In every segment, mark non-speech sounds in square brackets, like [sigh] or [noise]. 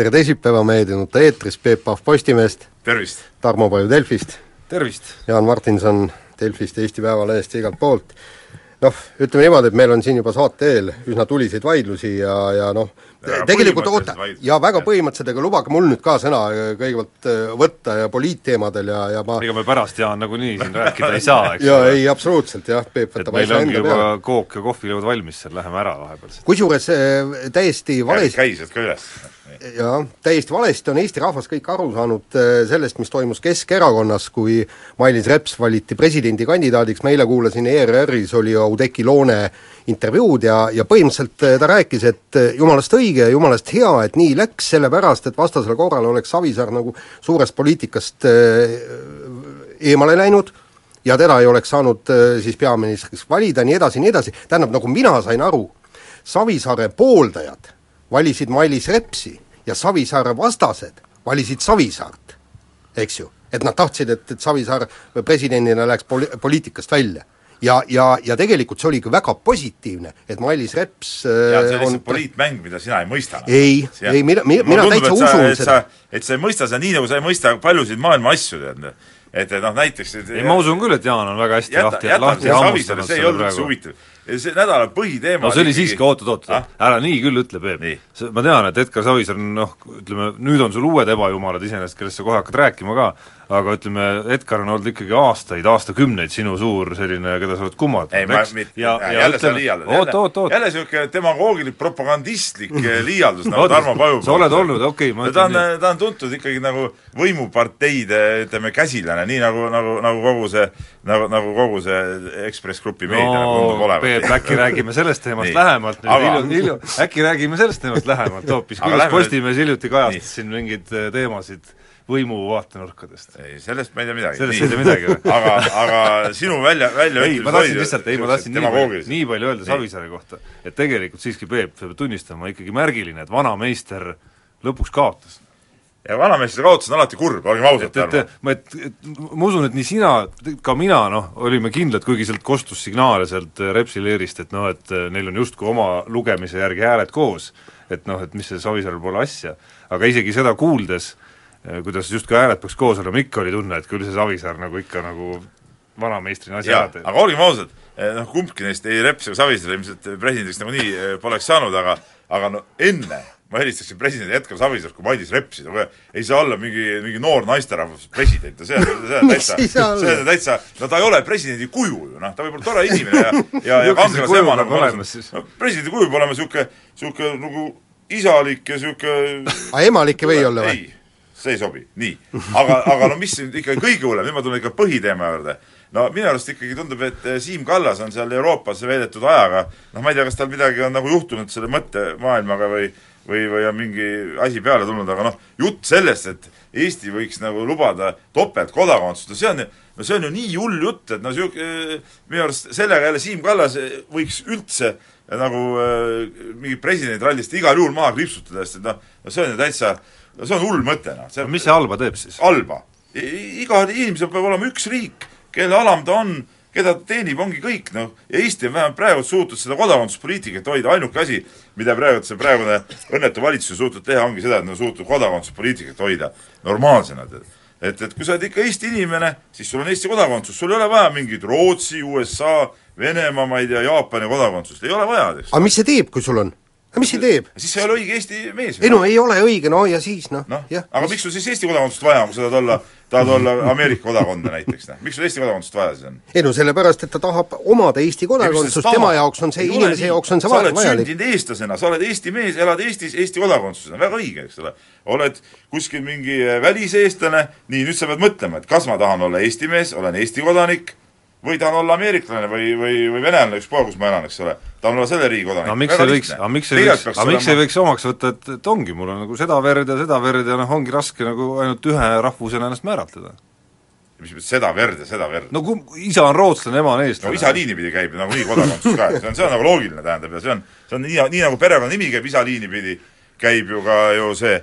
Tere teisipäeva, ei nuta eetris, Peep Pahv Postimehest, tervist! Tarmo Paju Delfist, tervist! Jaan Martinson Delfist, Eesti Päevalehest ja igalt poolt. noh, ütleme niimoodi, et meil on siin juba saate eel üsna tuliseid vaidlusi ja, ja noh, tegelikult oota, ja väga põhimõtteliselt, aga lubage mul nüüd ka sõna kõigepealt äh, võtta ja poliitteemadel ja, ja ma ega me pärast, Jaan, nagunii siin rääkida ei saa, eks [laughs] jaa, ei absoluutselt jah, Peep võtab asja enda peale. kook ja kohvileud valmis seal, läheme ära vahepeal. kusjuures äh, täiesti valesti käised ka üles. Jah, täiesti valesti on Eesti rahvas kõik aru saanud äh, sellest, mis toimus Keskerakonnas, kui Mailis Reps valiti presidendikandidaadiks, ma eile kuulasin ERR-is, oli Oudekki Loone intervjuud ja, ja põhimõtteliselt äh, ta rääkis, et äh, jumalast õige ja jumalast hea, et nii läks, sellepärast et vastasel korral oleks Savisaar nagu suurest poliitikast eemale läinud ja teda ei oleks saanud siis peaministriks valida, nii edasi, nii edasi, tähendab, nagu mina sain aru, Savisaare pooldajad valisid Mailis Repsi ja Savisaare vastased valisid Savisaart, eks ju. et nad tahtsid, et, et Savisaar presidendina läheks poli-, poliitikast välja. ja, ja, ja tegelikult see oli ka väga positiivne, et Mailis Reps ja see äh, on lihtsalt poliitmäng, mida sina ei mõista. ei, ei mina, mina, mina täitsa usun et seda. sa, et sa ei mõista seda nii, nagu sa ei mõista paljusid maailma asju, tead. Et, noh, näiteks et ei, ma usun küll, et Jaan on väga hästi jäta, lahti, lahti hammustanud see ei olnud üldse huvitav. see nädala põhiteema no see oli siiski, oot-oot-oot Ah?, ära nii küll ütle, Peep. Ma tean, et Edgar Savisaar on noh, ütleme, nüüd on sul uued ebajumalad iseenesest, kellest sa kohe hakkad rääkima ka, aga ütleme, Edgar on olnud ikkagi aastaid, aastakümneid sinu suur selline, keda sa oled kummardanud, eks? mitte, ja, ja jälle sa liialdad, jälle oot, jälle niisugune demagoogiline propagandistlik eh, [laughs] liialdus nagu Tarmo Paju sa oled olnud, okei okay,, ma ta ütlen on nii,, ta on tuntud ikkagi nagu võimuparteide ütleme, käsilane, nii nagu, nagu, nagu kogu see, nagu, nagu kogu see Ekspress Grupi meedia nagu tundub no olevat. Peep, äkki [laughs] räägime sellest teemast lähemalt nüüd Aga- hilju-, hilju, äkki räägime sellest teemast lähemalt hoopis, kuidas Postimees hiljuti kajastas siin mingeid eh, teemasid võimu vaatenurkadest. ei, sellest ma ei tea midagi. Sellest ei tea midagi või? [laughs] aga, aga sinu välja, välja ei, ma tahtsin lihtsalt, ei ma tahtsin nii palju, nii palju öelda. Savisaare kohta, et tegelikult siiski Peep peab tunnistama ikkagi märgiline, et vanameister lõpuks kaotas. ja vanameister kaotus on alati kurb, olgem ausad, Tarmo. ma, et, et ma usun, et nii sina, ka mina noh, olime kindlad, kuigi sealt kostus signaale sealt Repsi leerist, et noh, et neil on justkui oma lugemise järgi hääled koos, et noh, et mis see Savisaarel pole asja. aga isegi seda kuuldes, kuidas justkui hääled peaks koos olema, ikka oli tunne, et küll see Savisaar nagu ikka nagu vanameistrina asja ära, teeb. aga olgem ausad, noh kumbki neist ei Reps ega Savisaar ilmselt presidendiks nagunii eh, poleks saanud, aga aga no enne ma helistaksin president Edgar Savisaart kui Mailis Repsi, no ei saa olla mingi, mingi noor naisterahvas president ja see on, see on [laughs] täitsa, see on täitsa, no ta ei ole presidendi kuju ju noh, ta võib olla tore inimene ja, [laughs] ja, ja Milline see kangelas kuju ema nagu olemas siis? no, presidendi kuju peab olema niisugune, niisugune nagu isalik ja niisugune [laughs] aga emalik ei või olla või? See ei sobi, nii. aga, aga no mis nüüd ikkagi kõige hullem, nüüd ma tulen ikka põhiteema juurde. no minu arust ikkagi tundub, et eh, Siim Kallas on seal Euroopas veedetud ajaga, noh ma ei tea, kas tal midagi on nagu juhtunud selle mõttemaailmaga või või, või on mingi asi peale tulnud, aga noh, jutt sellest, et Eesti võiks nagu lubada topeltkodakondsust, no see on no see on ju nii hull jutt, et no sihuke, minu arust sellega jälle Siim Kallas võiks üldse nagu mingi presidendirallist igal juhul maha kriipsutada, sest et noh, no see on ju täitsa, no see on hull mõte, noh. see mis see halba teeb siis? halba. igal inimesel peab olema üks riik, kelle alam ta on, keda ta teenib, ongi kõik, noh. ja Eesti on vähemalt praegu suutnud seda kodakondsuspoliitikat hoida, ainuke asi, mida praegu see praegune õnnetu valitsus on suutnud teha, ongi seda, et nad on suutnud kodakondsuspoliitikat hoida normaalsena, tead et, et kui sa oled ikka Eesti inimene, siis sul on Eesti kodakondsus, sul ei ole vaja mingit Rootsi, USA, Venemaa, ma ei tea, Jaapani kodakondsust, ei ole vaja, tead. aga mis see teeb, kui sul on? Aga mis see teeb? siis sa ei ole õige Eesti mees. ei no ei ole õige, no ja siis noh noh, jah. aga miks sul siis Eesti kodakondsust vaja on, kui sa tahad olla, tahad olla Ameerika kodakondne näiteks, noh. miks sul Eesti kodakondsust vaja siis on? ei no sellepärast, et ta tahab omada Eesti kodakondsust, tema jaoks on see, inimese jaoks on see sa oled vajalik. sündinud eestlasena, sa oled Eesti mees, elad Eestis Eesti kodakondsusena, väga õige, eks ole. oled kuskil mingi väliseestlane, nii, nüüd sa pead mõtlema, et kas ma tahan olla Eesti mees, olen Eesti kodanik või tahan olla ameeriklane või, või, või venelane, ükspuha, kus ma elan, eks ole. tahan olla selle riigi kodanik. aga miks ei võiks, aga miks ei võiks, aga miks ei võiks omaks võtta, et, et ongi, mul on nagu seda verd ja seda verd ja noh, ongi raske nagu ainult ühe rahvusena ennast määratleda. mis mõttes seda verd ja seda verd? no kui isa on rootslane, ema on eestlane. no isa liini pidi käib nagunii kodakondsus ka, see on, see on nagu loogiline, tähendab, ja see on, see on nii, nii nagu perekonnanimi käib isa liini pidi, käib ju ka ju see,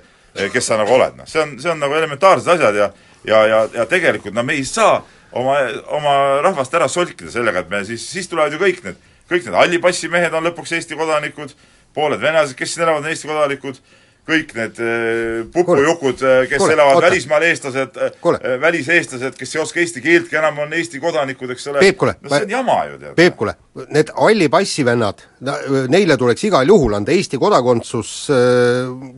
kes sa nagu oled, noh, see on, see on nagu elementaarsed asjad ja ja, ja, ja tegelikult no me ei saa oma, oma rahvast ära solkida sellega, et me siis, siis tulevad ju kõik need, kõik need hallipassimehed on lõpuks Eesti kodanikud, pooled venelased, kes siin elavad, on Eesti kodanikud, kõik need äh, pupujukud, kes Kule, elavad oota. välismaal, eestlased, väliseestlased, kes ei oska eesti keeltki enam, on Eesti kodanikud, eks ole. No see on jama ju, tead. Peep, kuule, need halli passi vennad, neile tuleks igal juhul anda Eesti kodakondsus,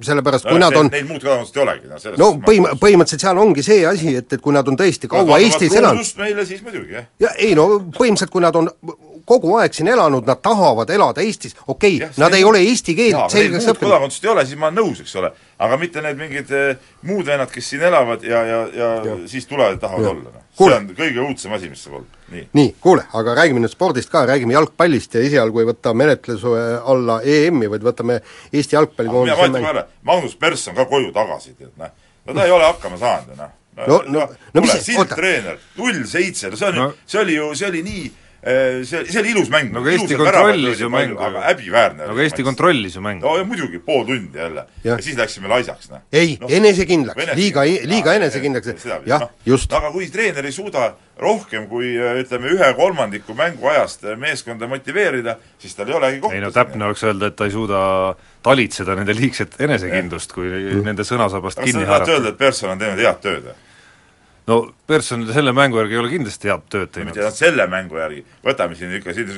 sellepärast no, kui nad on Neil muud kodakondsust ei olegi, noh selles no põhim-, põhimõtteliselt seal ongi see asi, et, et kui nad on tõesti kaua Eestis elanud meile siis muidugi, jah. ja ei no põhimõtteliselt, kui nad on kogu aeg siin elanud, nad tahavad elada Eestis, okei okay,, nad ei ole eesti keelt selgeks õppinud. kodakondsust ei ole, siis ma olen nõus, eks ole. aga mitte need mingid eh, muud vennad, kes siin elavad ja, ja, ja, ja. siis tulevad ja tahavad ja. olla, noh. see on kõige õudsem asi, mis saab olla, nii. nii, kuule, aga räägime nüüd spordist ka, räägime jalgpallist ja esialgu ei võta menetluse alla EM-i, vaid võtame Eesti jalgpallikoondise mina ütlen peale, Magnus Persson ka koju tagasi, tead, noh. no ta ei ole hakkama saanud ju, noh no, no, no mis see, oota. treener, null seitse, no see on no., see oli ju, see oli nii see, see oli ilus mäng. no aga Eesti kontrollis ju mängu. aga häbiväärne. no aga Eesti kontrollis ju mängu. no ja muidugi, pool tundi jälle. ja siis läksime laisaks, noh. ei no,, enesekindlaks, liiga, liiga enesekindlaks, jah, just. aga kui treener ei suuda rohkem kui ütleme, ühe kolmandiku mänguajast meeskonda motiveerida, siis tal ei olegi kohta. ei no täpne oleks öelda, et ta ei suuda talitseda nende liigset enesekindlust, kui mm. nende sõnasabast kinni haarata. öelda, et Persson on teinud head tööd või? No Persson selle mängu järgi ei ole kindlasti head tööd teinud. mitte selle mängu järgi, võtame siin ikka siin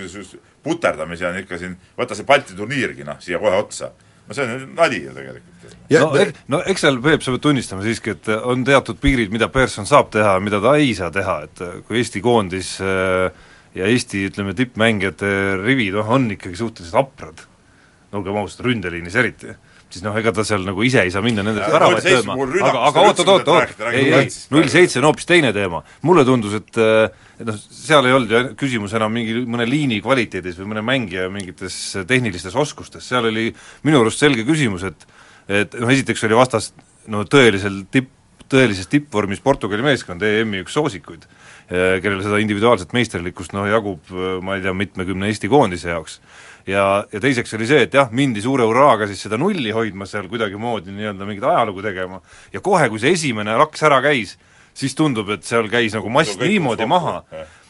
puterdamise on ikka siin, võta see Balti turniirgi noh, siia kohe otsa. no see on nali ju tegelikult. no, no eks seal, Peep, sa pead tunnistama siiski, et on teatud piirid, mida Persson saab teha ja mida ta ei saa teha, et kui Eesti koondis äh, ja Eesti, ütleme, tippmängijate rivid, noh, on ikkagi suhteliselt haprad, no olgem ausad, ründeliinis eriti siis noh, ega ta seal nagu ise ei saa minna nende väravaid lööma, aga, aga oot-oot-oot, ei, ei, null seitse on hoopis teine teema. mulle tundus, et et noh, seal ei olnud ju küsimus enam mingi mõne liini kvaliteedis või mõne mängija mingites tehnilistes oskustes, seal oli minu arust selge küsimus, et et noh, esiteks oli vastas no tõeliselt tipp, tõelises tippvormis Portugali meeskond, EM-i üks soosikuid, kellel seda individuaalset meisterlikkust noh, jagub ma ei tea, mitmekümne Eesti koondise jaoks ja, ja teiseks oli see, et jah, mindi suure hurraaga siis seda nulli hoidma seal kuidagimoodi nii-öelda mingit ajalugu tegema. Ja kohe, kui see esimene laks ära käis, siis tundub, et seal käis nagu mast niimoodi maha,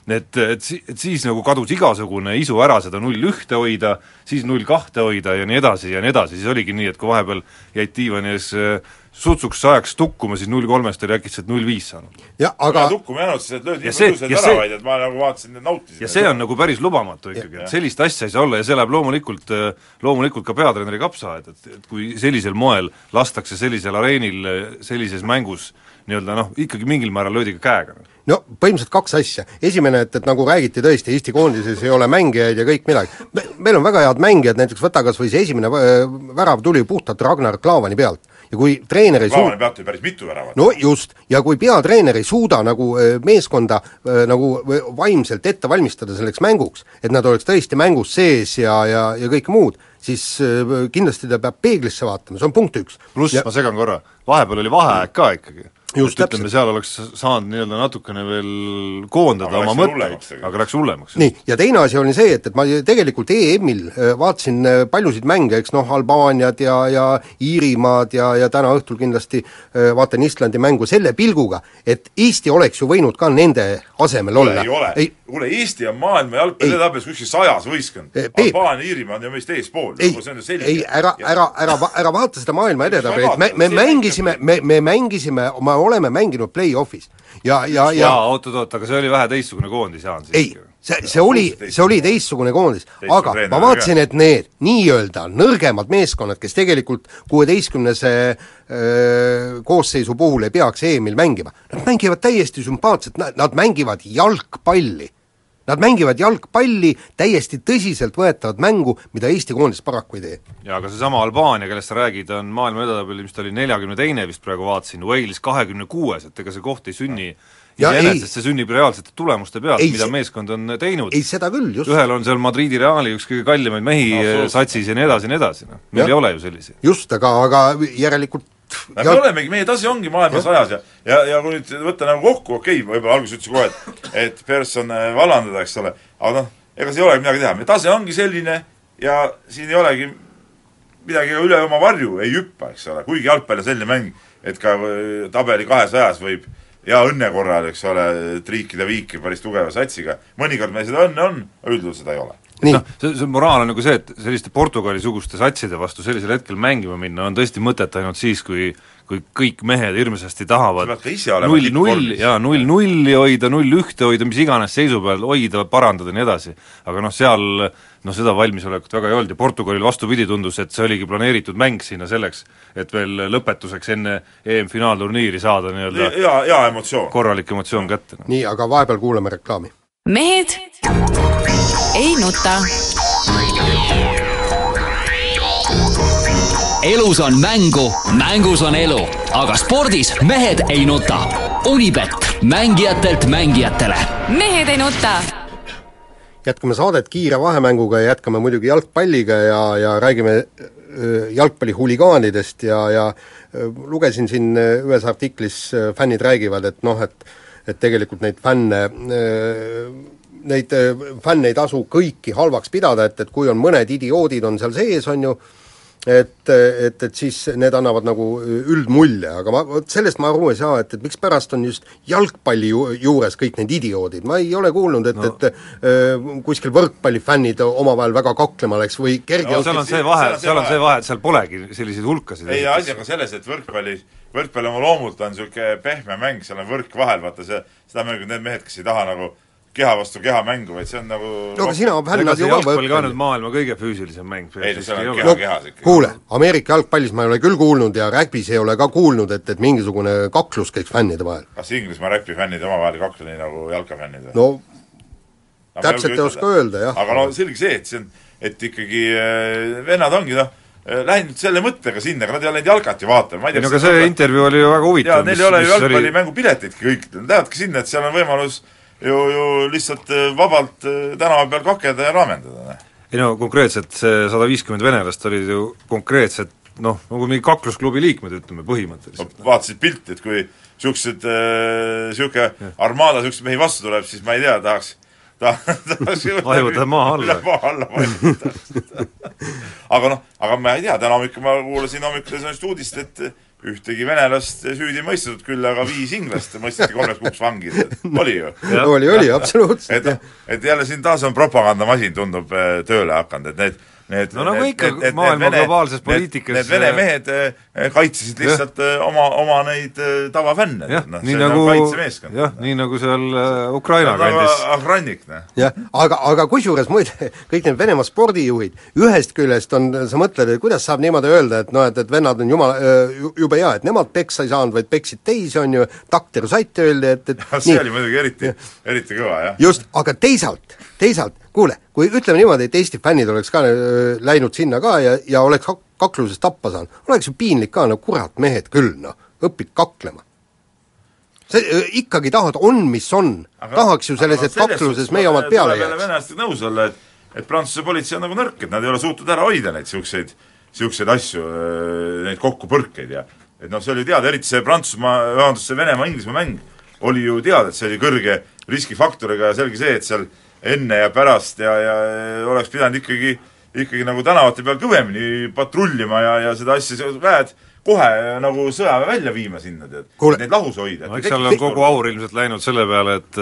et, et si-, et siis nagu kadus igasugune isu ära seda null ühte hoida, siis null kahte hoida ja nii edasi ja nii edasi, siis oligi nii, et kui vahepeal jäid diivani ees äh, sutsuks ajaks tukkuma, siis null kolmest oli äkitselt null viis saanud. jah, aga tukkuma jäänud, siis et löödi ilusad väravaid, et ma nagu vaatasin ja nautisin. ja see on nagu päris lubamatu ikkagi, et sellist asja ei saa olla ja see läheb loomulikult, loomulikult ka peatreeneri kapsa, et, et, et kui sellisel moel lastakse sellisel areenil sellises mängus nii-öelda noh, ikkagi mingil määral löödi ka käega. No põhimõtteliselt kaks asja, esimene, et, et nagu räägiti tõesti, Eesti koondises ei ole mängijaid ja kõik midagi. Me,, meil on väga head mängijad, näiteks võta kas või see esimene värav tuli puhtalt Ragnar Klavani pealt. Ja kui treener ei suu-... pealt oli päris mitu väravat. no just, ja kui peatreener ei suuda nagu äh, meeskonda äh, nagu vaimselt ette valmistada selleks mänguks, et nad oleks tõesti mängus sees ja, ja, ja kõik muud, siis äh, kindlasti ta peab peeglisse vaatama, see on punkt üks. pluss ma segan korra, vahepeal oli vaheaeg ka ikkagi just, ütleme, seal oleks saanud nii-öelda natukene veel koondada aga oma mõtteid, aga läks hullemaks. nii, ja teine asi oli see, et, et ma tegelikult EM-il äh, vaatasin äh, paljusid mänge, eks noh, Albaaniad ja, ja Iirimaad ja, ja täna õhtul kindlasti äh, vaatan Islandi mängu selle pilguga, et Eesti oleks ju võinud ka nende asemel olla. ei ole, kuule Eesti on maailma jalgpallitabelis kuskil sajas võistkond, Albaania, Iirimaa on ju meist eespool, ei, ei ära, ära, ära, ära vaata seda maailma edetabelit, me, me mängisime, me, me mängisime oma oleme mänginud play-off'is. Ja, ja, ja oot-oot-oot, aga see oli vähe teistsugune koondis, Jaan, siiski. ei, see, see oli, see oli teistsugune koondis, aga ma vaatasin, et need nii-öelda nõrgemad meeskonnad, kes tegelikult kuueteistkümnese koosseisu puhul ei peaks EM-il mängima, nad mängivad täiesti sümpaatselt, nad mängivad jalgpalli Nad mängivad jalgpalli, täiesti tõsiseltvõetavat mängu, mida Eesti koondis paraku ei tee. jaa, aga seesama Albaania, kellest sa räägid, on maailma edetabeli, mis ta oli, neljakümne teine vist praegu vaatasin, Wales kahekümne kuues, et ega see koht ei sünni Ja iseenesest, see sünnib reaalsete tulemuste pealt, mida see- meeskond on teinud. ei, seda küll, just. ühel on seal Madridi Reali üks kõige kallimaid mehi Absoluutselt. satsis ja nii edasi ja nii edasi, noh. meil Jah. ei ole ju selliseid. just, aga, aga järelikult me olemegi, meie tase ongi maailmas ajas ja ja, ja kui nüüd võtta nagu kokku, okei okay,, võib-olla alguses ütlesin kohe, et et Persson äh, vallandada, eks ole, aga noh, ega siin ei olegi midagi teha, meie tase ongi selline ja siin ei olegi midagi üle oma varju ei hüppa, eks ole, kuigi jalgpall on selline mäng, et ka äh, tabeli kahesajas võib hea õnne korral, eks ole, triikida viiki päris tugeva satsiga. mõnikord meil seda õnne on, aga üldjuhul seda ei ole. noh, see, see moraal on nagu see, et selliste Portugali-suguste satside vastu sellisel hetkel mängima minna on tõesti mõtet ainult siis, kui kui kõik mehed hirmsasti tahavad Sa pead ka ise olema null, null tippvormis. jaa, null nulli hoida, null ühte hoida, mis iganes seisu peal hoida, parandada ja nii edasi. aga noh, seal noh, seda valmisolekut väga ei olnud ja Portugalil vastupidi, tundus, et see oligi planeeritud mäng sinna selleks, et veel lõpetuseks enne EM-finaalturniiri saada nii-öelda hea, hea emotsioon. korralik emotsioon kätte nii, aga vahepeal kuulame reklaami. Mehed ei nuta. elus on mängu, mängus on elu, aga spordis mehed ei nuta. Unibet, mängijatelt mängijatele mehed ei nuta jätkame saadet kiire vahemänguga ja jätkame muidugi jalgpalliga ja, ja räägime jalgpallihuligaanidest ja, ja lugesin siin ühes artiklis, fännid räägivad, et noh, et et tegelikult neid fänne, neid öö, fänne ei tasu kõiki halvaks pidada, et, et kui on mõned idioodid on seal sees, on ju, et, et, et siis need annavad nagu üldmulje, aga ma, vot sellest ma aru ei saa, et, et mikspärast on just jalgpalli ju, juures kõik need idioodid, ma ei ole kuulnud, et no., et öö, kuskil võrkpallifännid omavahel väga kaklema läks või kerge no seal on see vahe, seal on see vahe, et seal polegi selliseid hulkasid. Ei, asi on ka selles, et võrkpallis, võrkpall oma loomult on niisugune pehme mäng, seal on võrk vahel, vaata see, seda mängivad need mehed, kes ei taha nagu keha vastu keha mängu, vaid see on nagu no aga sina see ju jalgpall ka nüüd maailma kõige füüsilisem mäng Ei, no seal on ei keha- ole. kehas ikkagi. kuule, Ameerika jalgpallis ma ei ole küll kuulnud ja rägbis ei ole ka kuulnud, et, et mingisugune kaklus käiks fännide vahel. kas Inglismaa räpi fännid omavahel ei kakle nii nagu jalkafännid või? no täpselt ei oska öelda, jah. aga no selge see, et see on, et ikkagi äh, vennad ongi noh, läinud selle mõttega sinna, aga nad ei ole läinud jalkat ju vaatama, ma ei ei tea no aga see intervjuu oli ju väga jaa, huvitav, neil ei ole ju jalgpallimängupiletitki kõik, nad lähevadki sinna, et seal on võimalus ju, ju lihtsalt äh, vabalt äh, tänava peal kakeda ja raamendada, noh. ei no konkreetselt see sada viiskümmend venelast olid ju konkreetselt noh, nagu mingi kaklusklubi liikmed, ütleme põhimõtteliselt. vaatasid pilti, et kui niisugused, niisugune armaada niisuguseid mehi vastu tuleb, siis ma ei tea, tahaks ta, [laughs] tahaks ju Vajutada maa alla. maa alla vajutada. [laughs] aga noh, aga ma ei tea, täna hommikul ma kuulasin hommikutelevisioonis uudist, et ühtegi venelast süüdi mõistetud küll, aga viis inglast mõisteti kolmeks kuuks vangi, oli ju? oli, oli, absoluutselt et, et jälle siin taas on propagandamasin, tundub äh, tööle hakanud, et need Need, No nagu need, ikka need- need maailma vene- globaalses need- poliitikas, Need vene äh, mehed äh, kaitsesid lihtsalt äh, oma, oma neid äh, tavafänne. jah, nii nagu, jah, nii nagu seal äh, Ukraina kandis. Ahrannik, noh. jah, aga, aga kusjuures muide, [laughs] kõik need Venemaa spordijuhid, ühest küljest on, sa mõtled, et kuidas saab niimoodi öelda, et noh, et, et vennad on jumala, jube hea, et nemad peksa ei saanud, vaid peksid teisi, on ju, takter satt öeldi, et, et [laughs] see oli muidugi eriti, eriti kõva, jah. just, aga teisalt, teisalt, kuule, kui ütleme niimoodi, et Eesti fännid oleks ka öö, läinud sinna ka ja, ja oleks kak- kakluses tappa saanud, oleks ju piinlik ka, no kurat, mehed küll, noh, õpid kaklema. see öö, ikkagi tahad, on mis on, tahaks ju selles, et kakluses meie omad peale jääks. jääks. venelastega nõus olla, et et Prantsuse politsei on nagu nõrk, et nad ei ole suutnud ära hoida neid niisuguseid, niisuguseid asju, neid kokkupõrkeid ja et noh, see oli teada, eriti see Prantsusmaa, vabandust, see Venemaa-Inglismaa mäng oli ju teada, et see oli kõrge riskifaktoriga ja selge see, et seal enne ja pärast ja, ja oleks pidanud ikkagi, ikkagi nagu tänavate peal kõvemini patrullima ja, ja seda asja, väed kohe nagu sõjaväe välja viima sinna, tead neid lahus hoida. no eks seal on kogu aur ilmselt läinud selle peale, et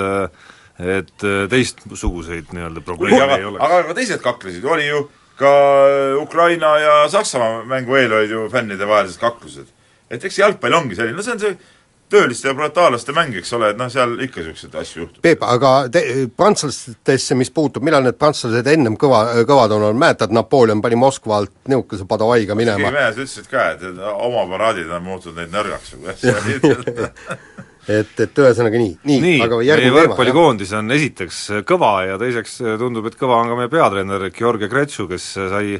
et teistsuguseid nii-öelda probleeme ei, oleks. aga ka teised kaklesid, oli ju ka Ukraina ja Saksamaa mängu eel olid ju fännide vahelised kaklused. et eks jalgpall ongi selline, no see on see tööliste ja proletaallaste mäng, eks ole, et noh, seal ikka niisuguseid asju juhtub. Peep, aga te, prantslastesse, mis puutub, millal need prantslased ennem kõva, kõvad on olnud, mäletad, Napoleon pani Moskva alt nihukese Padovaiga keegi minema? venelased ütlesid ka, et et oma paraadid on muutnud neid nõrgaks või kuidas see oli. et, et ühesõnaga nii, nii, nii, aga järgmine teema, võrkpallikoondis on esiteks kõva ja teiseks tundub, et kõva on ka meie peatreener Georgi Gretšu, kes sai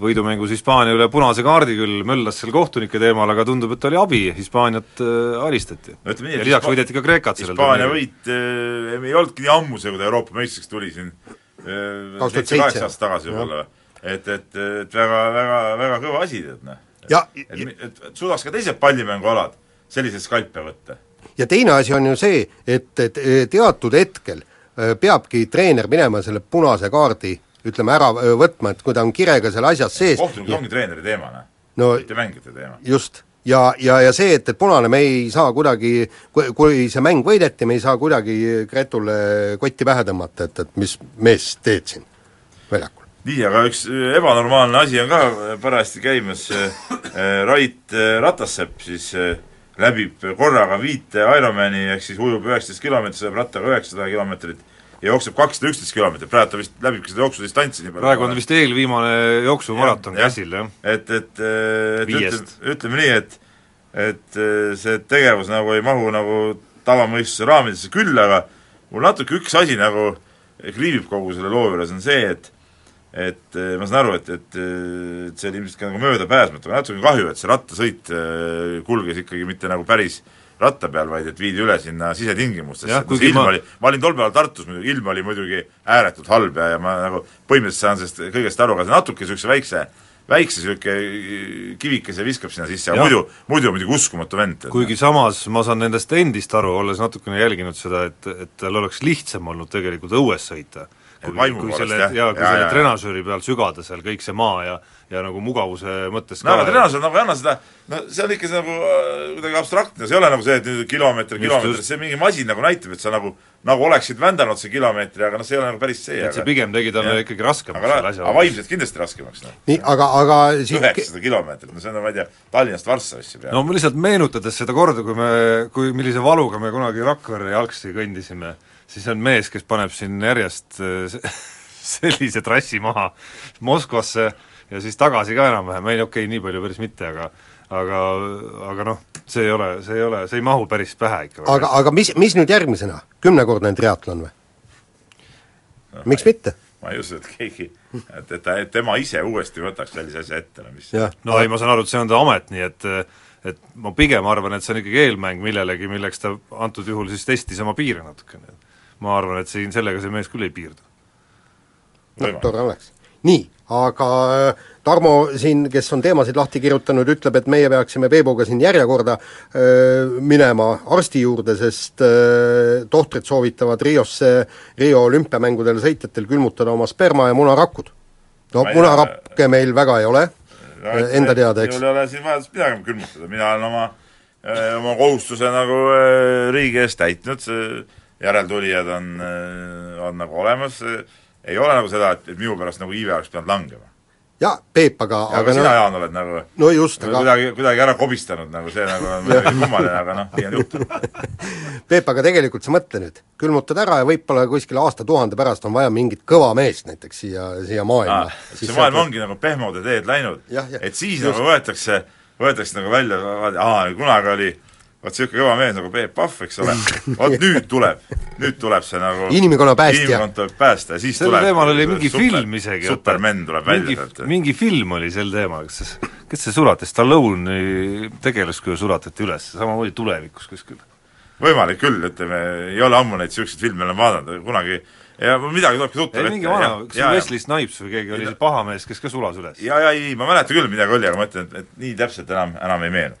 võidumängus Hispaania üle punase kaardi küll, möllas seal kohtunike teemal, aga tundub, et oli abi, Hispaaniat äh, alistati. ja et lisaks Hispa- võideti ka Kreekat sellel Hispaania võit äh, ei olnudki nii ammu see, kui ta Euroopa meistriks tuli siin äh, 2007. seitse-kaheksa aastat tagasi võib-olla. et, et, et väga, väga, väga kõva asi, tead noh. ja, et, et, et, et suudaks ka teised pallimängualad selliseid skalpe võtta. ja teine asi on ju see, et, et teatud hetkel öö, peabki treener minema selle punase kaardi ütleme ära võtma, et kui ta on kirega seal asjas sees kohtunikud ongi treeneri teema, noh. no mitte mängijate teema. just, ja, ja, ja see, et, et punane, me ei saa kuidagi, kui, see mäng võideti, me ei saa kuidagi Gretule kotti pähe tõmmata, et, et mis mees teed siin väljakul. nii, aga üks äh, ebanormaalne asi on ka parajasti käimas, Rait äh, Ratassepp siis äh, läbib korraga viite Ironmani, ehk siis ujub üheksateist kilomeetrit, sõidab rattaga üheksasada kilomeetrit ja jookseb kakssada üksteist kilomeetrit, praegu ta vist läbibki seda jooksudistantsi nii palju. praegu on vist eelviimane jooksumaraton käsil, jah. et, et, et Viiest. ütleme, ütleme nii, et et eh, see tegevus nagu ei mahu nagu tavamõistuse raamidesse, küll aga mul natuke üks asi nagu kriibib kogu selle loo juures, on see, et et eh, ma saan aru, et, et, et see oli ilmselt ka nagu möödapääsmatu, aga natuke kahju, et see rattasõit kulges ikkagi mitte nagu päris ratta peal, vaid et viidi üle sinna sisetingimustesse, kuigi ilm ma- oli, ma olin tol päeval Tartus muidugi, ilm oli muidugi ääretult halb ja, ja ma nagu põhimõtteliselt saan sellest kõigest aru, aga natuke niisuguse väikse väikse niisugune kivikese viskab sinna sisse, aga muidu, muidu muidugi uskumatu vend. kuigi samas ma saan nendest endist aru, olles natukene jälginud seda, et, et tal oleks lihtsam olnud tegelikult õues sõita. Kui, kui selle, jah. jaa, kui Jaa, selle jaa. trenažööri peal sügada seal kõik see maa ja ja nagu mugavuse mõttes no aga treeneril nagu ei anna seda, no see on ikka see nagu äh, kuidagi abstraktne, see ei ole nagu see, et nüüd kilomeeter, kilomeeter, see mingi masin nagu näitab, et sa nagu, nagu oleksid vändanud see kilomeetri, aga noh, see ei ole nagu päris see, et see aga pigem tegi talle ikkagi raskemaks aga, selle asja aga vaimselt kindlasti raskemaks, noh. nii, aga, aga üheksasada kilomeetrit, no see on, ma ei tea, Tallinnast Varssavisse peale no ma lihtsalt meenutades seda korda, kui me, kui millise valuga me kunagi Rakverre jalgsi kõndisime, siis on mees, kes paneb siin järjest se- [laughs] sellise trassi maha Moskvasse ja siis tagasi ka enam-vähem, ei okei okay,, nii palju päris mitte, aga aga, aga noh, see ei ole, see ei ole, see ei mahu päris pähe ikka. aga, aga mis, mis nüüd järgmisena, kümnekordne triatlon või? miks mitte? ma ei usu, et keegi, et, et ta, tema ise uuesti võtaks sellise asja ette, no mis jah, no ei, ma saan aru, et see on ta amet, nii et et ma pigem arvan, et see on ikkagi eelmäng millelegi, milleks ta antud juhul siis testis oma piire natukene. Ma arvan, et siin sellega see mees küll ei piirdu. võimalik. tore oleks. nii, aga äh, Tarmo siin, kes on teemasid lahti kirjutanud, ütleb, et meie peaksime Peebuga siin järjekorda öö, minema arsti juurde, sest öö, tohtrid soovitavad Riosse, Rio olümpiamängudel sõitjatel külmutada oma sperma ja munarakud. no munarakke meil väga ei ole, enda teada, eks. ei ole siin vajadust midagi külmutada, mina olen oma, oma kohustuse nagu äh, riigi ees täitnud, järeltulijad on, on nagu olemas, ei ole nagu seda, et, et minu pärast nagu iive oleks pidanud langema. jaa, Peep, aga, aga aga sina, no, Jaan, oled nagu no just, aga kuidagi, kuidagi ära kobistanud nagu see nagu on [laughs] muidugi kummaline, aga noh, nii on juhtunud. [laughs] Peep, aga tegelikult sa mõtle nüüd, külmutad ära ja võib-olla kuskil aastatuhande pärast on vaja mingit kõva meest näiteks siia, siia maailma. see maailm ongi nagu pehmode teed läinud. Et siis Just. nagu võetakse, võetakse nagu välja, aa, kunagi oli vot niisugune kõva mees nagu Peep Pahv, eks ole, [laughs] vot nüüd tuleb, nüüd tuleb see nagu Inimkonna päästja. inimkond tuleb päästa ja siis sel tuleb teemal oli mingi super, film isegi. Superman tuleb välja mingi, sealt. mingi film oli sel teemal, kas see, kes see sulati, Stallone'i tegelaskuju sulatati üles, samamoodi tulevikus kuskil. võimalik küll, ütleme, ei ole ammu neid niisuguseid filme olen vaadanud, kunagi ja midagi tulebki tuttav ei, mingi vana, kas see Wesley Snipes või keegi oli see paha mees, kes ka sulas üles? ja, ja ei, ma mäletan küll, midagi oli, aga ma ütlen, et, et nii täpselt enam, enam ei meenu.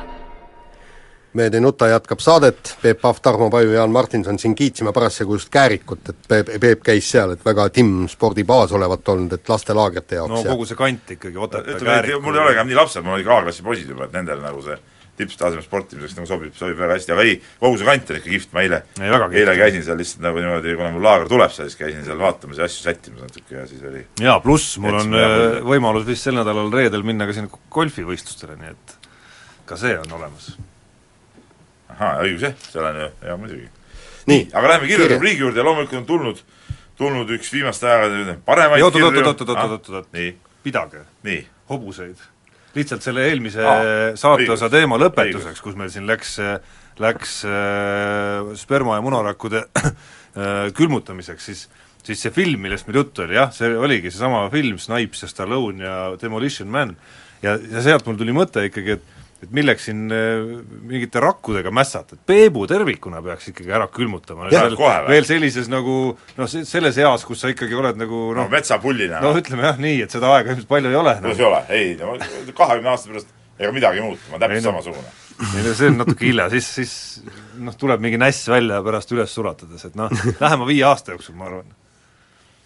Mehed ei nuta jätkab saadet, Peep Pahv, Tarmo Paju, Jaan Martinson siin kiitsime parasjagu just Käärikut, et Peep, Peep käis seal, et väga timmspordibaas olevat olnud, et lastelaagrite jaoks no ja kogu see kant ikkagi, Otepää, Käärik mul ei ole enam nii lapsed, mul olid A-klassi poisid juba, et nendel nagu see tipptaseme sportimiseks nagu sobib, sobib väga hästi, aga ei, kogu see kant on ikka kihvt, ma eile eile käisin seal lihtsalt nagu niimoodi, kuna mul laager tuleb seal, siis käisin seal vaatamas ja asju sättimas natuke ja siis oli jaa, pluss mul on äh, võimalus vist sel nädalal reedel minna ka sinna golfivõistlustele, nii et ka see on olemas. Ahaa, õigus jah, seal on ju, jaa muidugi. nii, aga läheme kirja kirja. rubriigi juurde ja loomulikult on tulnud, tulnud üks viimaste aegade paremaid oot, kirju. oot, oot, oot, Ah, oot, oot, pidage hobuseid. lihtsalt selle eelmise Aa, saateosa teema lõpetuseks, kus meil siin läks, läks äh, sperma ja munarakkude äh, külmutamiseks, siis siis see film, millest meil juttu oli, jah, see oligi seesama film, Snipes ja Stallone ja Demolition Man, ja, ja sealt mul tuli mõte ikkagi, et et milleks siin äh, mingite rakkudega mässata, et Peebu tervikuna peaks ikkagi ära külmutama. Veel, sellises nagu noh, selles eas, kus sa ikkagi oled nagu no noh, metsapullina no ütleme jah nii, et seda aega ilmselt palju ei ole no see ei ole, ei, no kahekümne aasta pärast ega midagi ei muutu, ma olen Ei täpselt no. samasugune. ei no see on natuke hilja, siis, siis noh, tuleb mingi näss välja pärast üles sulatades, et noh, lähema viie aasta jooksul, ma arvan.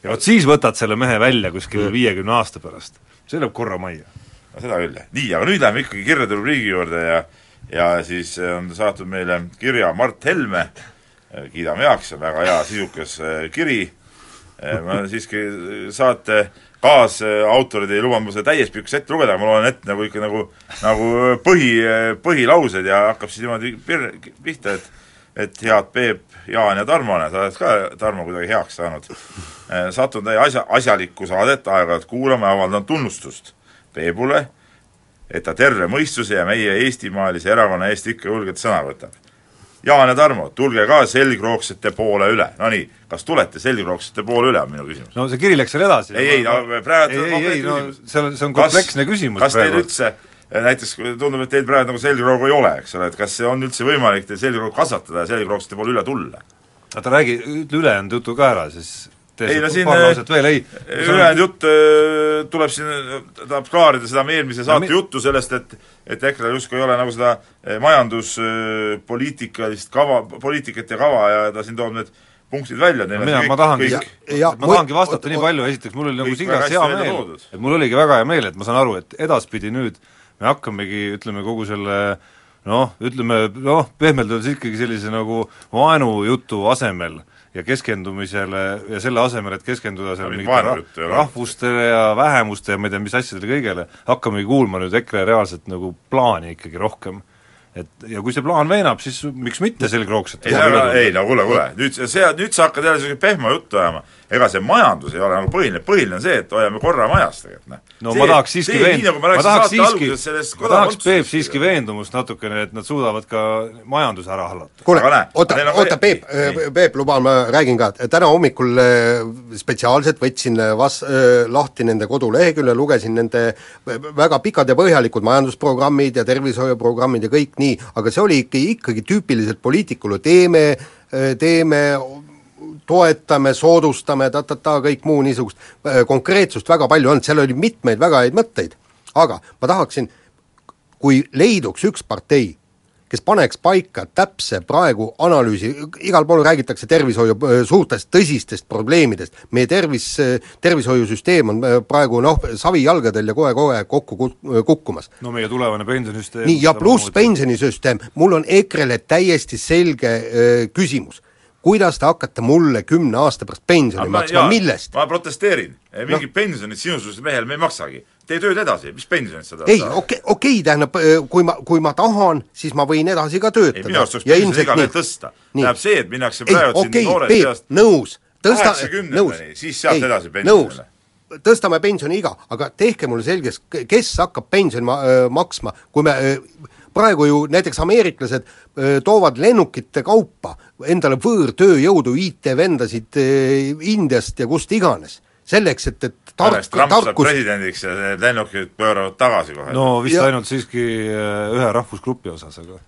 ja vot siis võtad selle mehe välja kuskil viiekümne aasta pärast, see läheb korra majja. No seda küll, jah. nii, aga nüüd läheme ikkagi kirjade rubriigi juurde ja ja siis on saatnud meile kirja Mart Helme, kiidame heaks, see on väga hea sisukas eh, kiri, ma siiski saate kaasautorid ei lubanud mul seda täies pikkus ette lugeda, ma loen ette nagu ikka nagu, nagu põhi, põhilaused ja hakkab siis niimoodi pir-, pihta, et et head Peep, Jaan ja Tarmo, sa oled ka, Tarmo, kuidagi heaks saanud. satun teie asja, asjalikku saadet aeg-ajalt kuulama ja avaldan tunnustust Peebule, et ta terve mõistuse ja meie eestimaalise erakonna eest ikka julgelt sõna võtab. Jaan ja Tarmo, tulge ka selgroogsete poole üle. Nonii, kas tulete selgroogsete poole üle, on minu küsimus. no see kiri läks veel edasi. ei, ei, no praegu ei, ei, ei, no see on, see on kompleksne küsimus kas teil praegu. üldse näiteks tundub, et teil praegu nagu selgroogu ei ole, eks ole, et kas see on üldse võimalik teil selgroogu kasvatada ja selgroogsete poole üle tulla? oota, räägi, ütle ülejäänud jutu ka ära, siis Ei, no siin, äh, veel, ei. ülejäänud jutt öö, tuleb siin, tahab klaarida seda meie eelmise saate mi- juttu sellest, et et EKRE-l justkui ei ole nagu seda majanduspoliitikalist kava, poliitikat ja kava ja ta siin toob need punktid välja, neil on mina, ma tahangi, kõik, ja- ma mul- tahangi vastata oot- nii palju, esiteks mul oli nagu kõik sigas väga hea meel, et mul oligi väga hea meel, et ma saan aru, et edaspidi nüüd me hakkamegi, ütleme, kogu selle noh, ütleme noh, pehmelt öeldes ikkagi sellise nagu vaenujutu asemel ja keskendumisele ja selle asemel, et keskenduda seal No mingit mingite vaenujuttu ei ra ole. rahvustele ja vähemuste ja ma ei tea, mis asjadele kõigele, hakkamegi kuulma nüüd EKRE reaalset nagu plaani ikkagi rohkem. Et ja kui see plaan veenab, siis miks mitte selgroogsat ei, aga ei no kuule, kuule, nüüd see, nüüd sa hakkad jälle sellist pehma juttu ajama. ega see majandus ei ole nagu põhiline, põhiline on see, et hoiame korra majas tegelikult, noh. no see, ma tahaks siiski veen- nagu ma ma tahaks siiski, ma tahaks Peep siiski veendumust natukene, et nad suudavad ka majanduse ära hallata. kuule oota oota Peep Peep, luba, ma räägin ka, täna hommikul äh, spetsiaalselt võtsin äh, vas-, lahti nende kodulehekülje, lugesin nende väga pikad ja põhjalikud majandusprogrammid ja tervishoiuprogrammid ja kõik nii, aga see oli ikka, ikkagi tüüpiliselt poliitikule, teeme, teeme toetame, soodustame ta-ta-ta, kõik muu niisugust äh, konkreetsust väga palju olnud, seal oli mitmeid väga häid mõtteid. aga ma tahaksin, kui leiduks üks partei, kes paneks paika täpse praegu analüüsi, igal pool räägitakse tervishoiu äh, suurtest tõsistest probleemidest, meie tervis, tervishoiusüsteem on äh, praegu noh, savijalgadel ja kohe-kohe kokku kuk- kukkumas. no meie tulevane pensionisüsteem nii, ja pluss pensionisüsteem, mul on EKRE-le täiesti selge öö, küsimus. Kuidas te hakkate mulle kümne aasta pärast pensioni maksma, millest? ma protesteerin, mingit no. pensionit sinusugusel mehel me ei maksagi. tee tööd edasi, mis pensionit sa tahad ei, okei, okei, tähendab, kui ma, kui ma tahan, siis ma võin edasi ka töötada. minu arust tuleks pensioni iga veel tõsta. tähendab see, et minnakse praegu ei, okei, noorest Peep, seast nõus, tõsta, nõus, siis sealt ei, edasi pensionile. tõstame pensioniiga, aga tehke mulle selgeks, kes hakkab pensioni ma, öö, maksma, kui me öö, praegu ju näiteks ameeriklased toovad lennukite kaupa endale võõrtööjõudu, IT-vendasid Indiast ja kust iganes. selleks, et, et tark, tarkus presidendiks ja need lennukid pööravad tagasi kohe. no vist Ja- ainult siiski ühe rahvusgrupi osas, aga.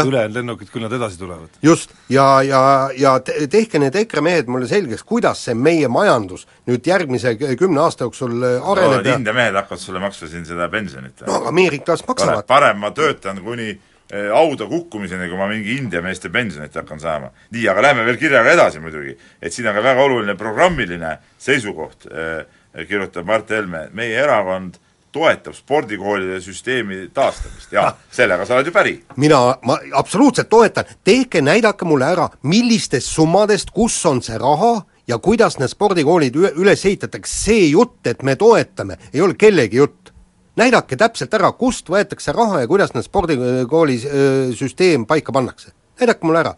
Ülejäänud lennukid, küll nad edasi tulevad. just, ja, ja, ja te- tehke need EKRE mehed mulle selgeks, kuidas see meie majandus nüüd järgmise kümne aasta jooksul no, areneb ja India mehed hakkavad sulle maksma siin seda pensionit. no aga Ameerikas maksavad. parem ma töötan kuni hauda kukkumiseni, kui ma mingi India meeste pensionit hakkan saama. nii, aga lähme veel kirjaga edasi muidugi. et siin on ka väga oluline programmiline seisukoht eh,, kirjutab Mart Helme, meie erakond toetab spordikoolide süsteemi taastamist ja sellega sa oled ju päri. mina, ma absoluutselt toetan, tehke, näidake mulle ära, millistest summadest, kus on see raha ja kuidas need spordikoolid üle, üles ehitatakse, see jutt, et me toetame, ei ole kellegi jutt. näidake täpselt ära, kust võetakse raha ja kuidas need spordikooli öö, süsteem paika pannakse. näidake mulle ära.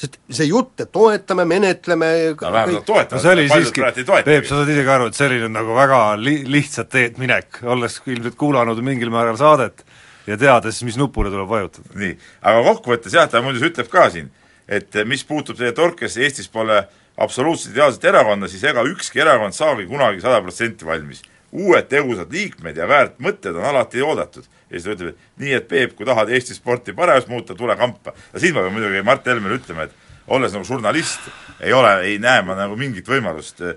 Sest see jutt, et toetame, menetleme no vähemalt nad toetavad no paljud siiski, praegu ei Peep, toetagi. sa saad ise ka aru, et see oli nüüd nagu väga li-, lihtsat teed minek, olles ilmselt kuulanud mingil määral saadet ja teades, mis nupule tuleb vajutada. nii, aga kokkuvõttes jah, ta muuseas ütleb ka siin, et mis puutub teie torkesse, Eestis pole absoluutselt ideaalset erakonda, siis ega ükski erakond saagi kunagi sada protsenti valmis. Uued tegusad liikmed ja väärt mõtted on alati oodatud. ja siis ta ütleb, et nii, et Peep, kui tahad Eesti sporti paremaks muuta, tule kampa. ja siin ma pean muidugi Mart Helmele ütlema, et olles nagu žurnalist, ei ole, ei näe ma nagu mingit võimalust eh,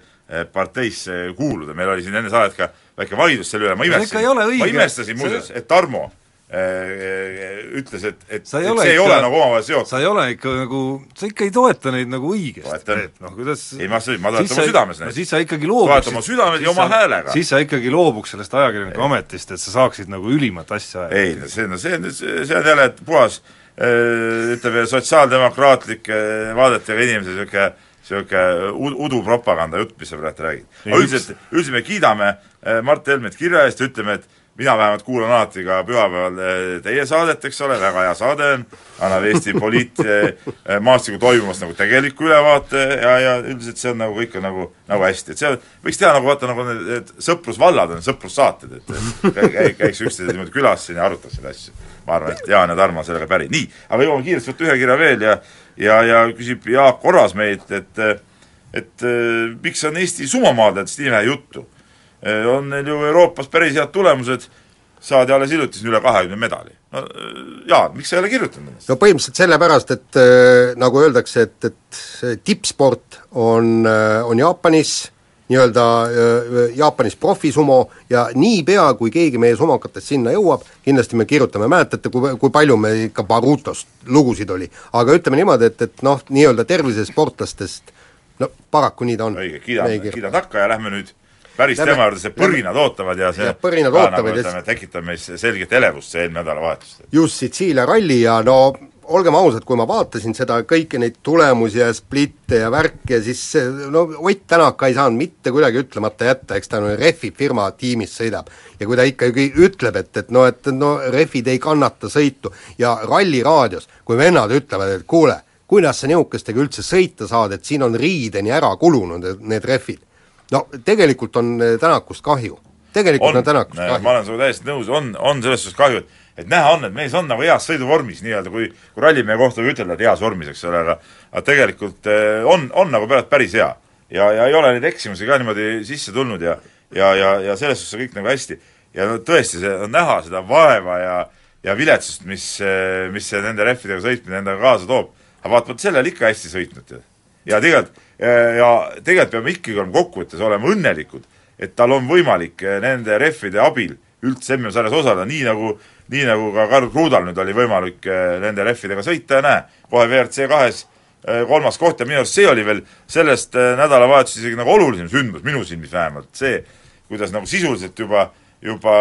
parteisse kuuluda, meil oli siin enne saadet ka väike vaidlus selle üle, ma imestasin, ma imestasin muuseas, et Tarmo ütles, et, et, et see ei ei ole ikka, nagu omavahel seotud. sa ei ole ikka nagu, sa ikka ei toeta neid nagu õigesti, Toetan. Peep, noh kuidas ei, ma, ma toetan oma südames no neid. siis sa ikkagi loobuks Toeta oma südames ja oma häälega. siis sa ikkagi loobuks sellest ajakirjaniku ametist, et sa saaksid nagu ülimat asja ajada. ei no see, no see on see on jälle et puhas äh, ütleme, sotsiaaldemokraatlike vaadetega inimese niisugune niisugune ud- udupropaganda jutt, mis sa praegu räägid. aga Ei, üldiselt, üldiselt me kiidame äh, Mart Helmet kirja eest ütleme, et mina vähemalt kuulan alati ka pühapäeval äh, teie saadet, eks ole, väga hea saade on, annab Eesti poliitmaastiku toimumast nagu tegeliku ülevaate ja, ja üldiselt see on nagu kõik on nagu, nagu hästi, et see võiks teha nagu vaata, nagu need, need sõprusvallad on, sõprussaated, et käi- käi- käiks üksteise niimoodi külas siin ja arutaks neid asju. ma arvan, et Jaan ja Tarmo on sellega päri. nii, aga jõuame kiiresti võtta ühe kirja veel ja ja, ja küsib Jaak Korras meilt, et et äh, miks on Eesti sumomaadletest nii vähe juttu? On neil ju Euroopas päris head tulemused, saadi alles hiljuti siin üle kahekümne medali. no äh, Jaan, miks sa ei ole kirjutanud nendest? no põhimõtteliselt sellepärast, et äh, nagu öeldakse, et, et tippsport on on Jaapanis, nii-öelda Jaapanis profisumo ja niipea, kui keegi meie sumokatest sinna jõuab, kindlasti me kirjutame, mäletate, kui, kui palju me ikka Barutost lugusid oli. aga ütleme niimoodi, et, et noh, nii-öelda tervisesportlastest no paraku nii ta on. õige, kiidame, kiidame takka ja lähme nüüd päris lähme, tema juurde, see põrinad ootavad ja see ja põrinad ka, ootavad nagu, ütleme, tekitab meis selget elevust see eelmine nädalavahetus. just, Sitsiilia ralli ja no olgem ausad, kui ma vaatasin seda kõiki neid tulemusi ja splitte ja värke, siis no Ott Tänak ei saanud mitte kuidagi ütlemata jätta, eks ta no Refi firma tiimis sõidab. ja kui ta ikkagi ütleb, et, et no, et no Refid ei kannata sõitu ja ralliraadios, kui vennad ütlevad, et kuule, kuidas sa niisugustega üldse sõita saad, et siin on riideni ära kulunud need Refid. No tegelikult on Tänakust kahju. tegelikult on, on Tänakust kahju. ma olen sinuga täiesti nõus, on, on selles suhtes kahju, et et näha on, et mees on nagu heas sõiduvormis nii-öelda, kui kui rallimehe kohta võib ütelda, et heas vormis, eks ole, aga aga tegelikult eh, on, on nagu pärast päris hea. ja, ja ei ole neid eksimusi ka niimoodi sisse tulnud ja ja, ja, ja selles suhtes on kõik nagu hästi. ja no tõesti, see on näha seda vaeva ja ja viletsust, mis, mis see nende rehvidega sõitmine endaga kaasa toob. aga vaatamata sellele ikka hästi sõitnud ja tegelikult, ja tegelikult peame ikkagi olema kokkuvõttes olema õnnelikud, et tal on võimalik nende rehvide abil üldse MM-sarjas osaleda, nii nagu nii nagu ka Karl Krudal nüüd oli võimalik nende rehvidega sõita. Ja näe, kohe WRC kahes kolmas koht. Ja minu arust see oli veel sellest nädalavahetusest isegi nagu olulisem sündmus, minu silmis vähemalt, see, kuidas nagu sisuliselt juba, juba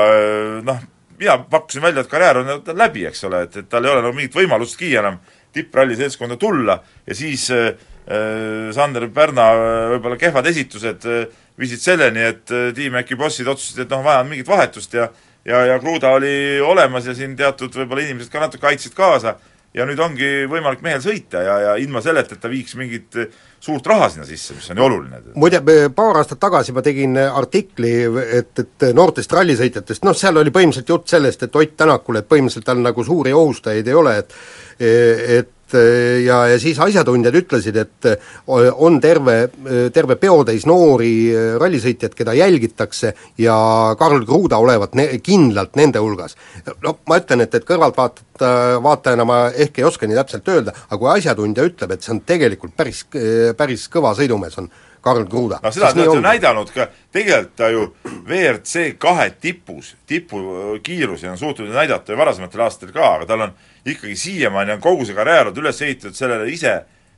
noh, mina pakkusin välja, et karjäär on läbi, eks ole, et, et tal ei ole nagu mingit võimalustki enam tippralli seltskonda tulla. Ja siis äh, Sander Pärna võib-olla kehvad esitused äh, viisid selleni, et äh, Team Äkki bossid otsustasid, et noh, vaja on mingit vahetust ja ja, ja Kruda oli olemas ja siin teatud võib-olla inimesed ka natuke aitasid kaasa ja nüüd ongi võimalik mehel sõita ja, ja ilma selleta, et ta viiks mingit suurt raha sinna sisse, mis on ju oluline. muide, paar aastat tagasi ma tegin artikli, et, et noortest rallisõitjatest, noh seal oli põhimõtteliselt jutt sellest, et Ott Tänakul, et põhimõtteliselt tal nagu suuri ohustajaid ei ole, et et ja, ja siis asjatundjad ütlesid, et on terve, terve peotäis noori rallisõitjaid, keda jälgitakse ja Karl Kruda olevat ne-, kindlalt nende hulgas. no ma ütlen, et, et kõrvaltvaatajat, vaatajana ma ehk ei oska nii täpselt öelda, aga kui asjatundja ütleb, et see on tegelikult päris, päris kõva sõidumees, on Karl Kruda. no seda ta on näidanud ka, tegelikult ta ju WRC kahe tipus, tipukiirusi on suutnud näidata ju varasematel aastatel ka, aga tal on ikkagi siiamaani on kogu see karjäär olnud üles ehitatud sellele ise,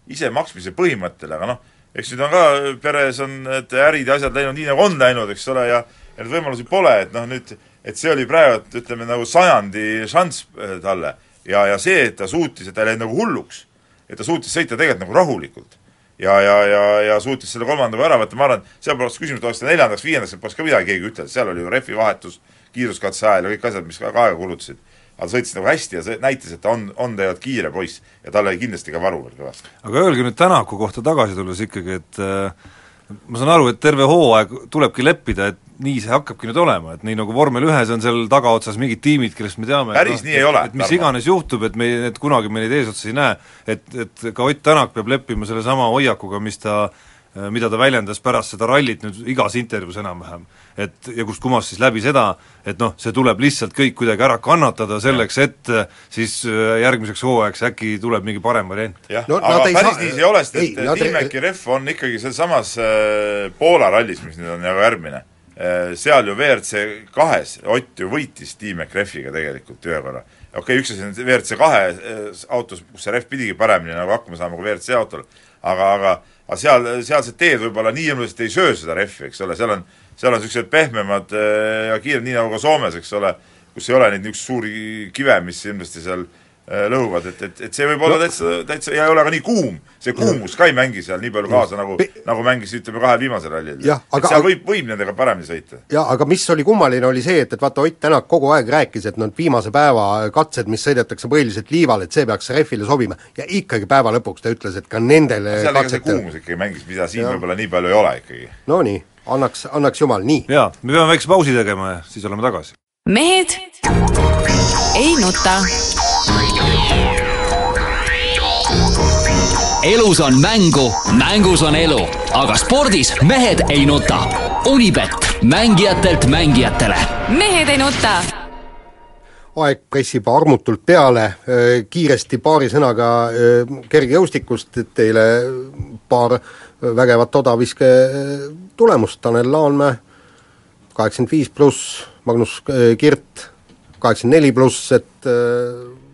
ise maksmise põhimõttele, aga noh, eks nüüd on ka peres on need ärid ja asjad läinud nii, nagu on läinud, eks ole, ja ja neid võimalusi pole, et noh, nüüd et see oli praegu, ütleme nagu sajandi šanss talle. Ja, ja see, et ta suutis, et ta ei läinud nagu hulluks, et ta suutis sõita tegelikult nagu rahulikult ja, ja, ja, ja suutis selle kolmandaga ära võtta, ma arvan, seal poleks küsimust, oleks ta neljandaks, viiendaks, poleks ka midagi keegi ütelnud, seal oli ju rehvi vahetus, kiiruskatse ajal ja kõik asjad, mis ka aega kulutasid. aga sõitis nagu hästi ja see näitas, et ta on, on tegelikult kiire poiss ja tal oli kindlasti ka varu veel kõvasti. aga öelge nüüd Tänaku kohta tagasi tulles ikkagi, et äh, ma saan aru, et terve hooaeg tulebki leppida, et nii see hakkabki nüüd olema, et nii nagu vormel ühes on seal tagaotsas mingid tiimid, kellest me teame Päris et, nii ei ole, et mis iganes juhtub, et me need kunagi me neid eesotsas ei näe, et, et ka Ott Tänak peab leppima sellesama hoiakuga, mis ta mida ta väljendas pärast seda rallit nüüd igas intervjuus enam-vähem. et ja kust kumas siis läbi seda, et noh, see tuleb lihtsalt kõik kuidagi ära kannatada selleks, et äh, siis äh, järgmiseks hooajaks äkki tuleb mingi parem variant. jah No no,, aga ei päris saa- nii see ei ole, sest et Tiimäki ref on ikkagi sealsamas äh, Poola rallis, mis nüüd on nagu järgmine äh, seal ju WRC kahes Ott ju võitis Tiimäki refiga tegelikult ühe korra. okei okay,, üks asi on WRC kahe äh, autos, kus see ref pidigi paremini nagu hakkama saama kui WRC autol, aga, aga aga seal, sealsed teed võib-olla nii hirmsasti ei söö seda rehvi, eks ole, seal on, seal on niisugused pehmemad äh, ja kiired, nii nagu ka Soomes, eks ole, kus ei ole neid niisuguseid suuri kive, mis hirmsasti seal äh, lõhuvad, et, et, et see võib olla täitsa, täitsa ja ei ole ka nii kuum. see kuumus ka ei mängi seal nii palju kaasa, nagu nagu mängis ütleme kahel viimasel rallil. Jah, et seal võib, võib nendega paremini sõita. jaa, aga mis oli kummaline, oli see, et, et vaata, Ott Tänak kogu aeg rääkis, et need viimase päeva katsed, mis sõidetakse põhiliselt liival, et see peaks rehvile sobima, ja ikkagi päeva lõpuks ta ütles, et ka nendele seal ega see katsetel kuumus ikkagi mängis, mida siin Jah. võib-olla nii palju ei ole ikkagi. no nii, annaks, annaks jumal, nii. jaa, me peame väikse pausi tegema ja siis oleme tagasi. mehed ei nuta. Elus on mängu, mängus on elu, aga spordis mehed ei nuta. Unibet, mängijatelt mängijatele mehed ei nuta. aeg pressib armutult peale, kiiresti paari sõnaga kergejõustikust, et teile paar vägevat odaviske tulemust, Tanel Laanmäe kaheksakümmend viis pluss, Magnus Kirt kaheksakümmend neli pluss, et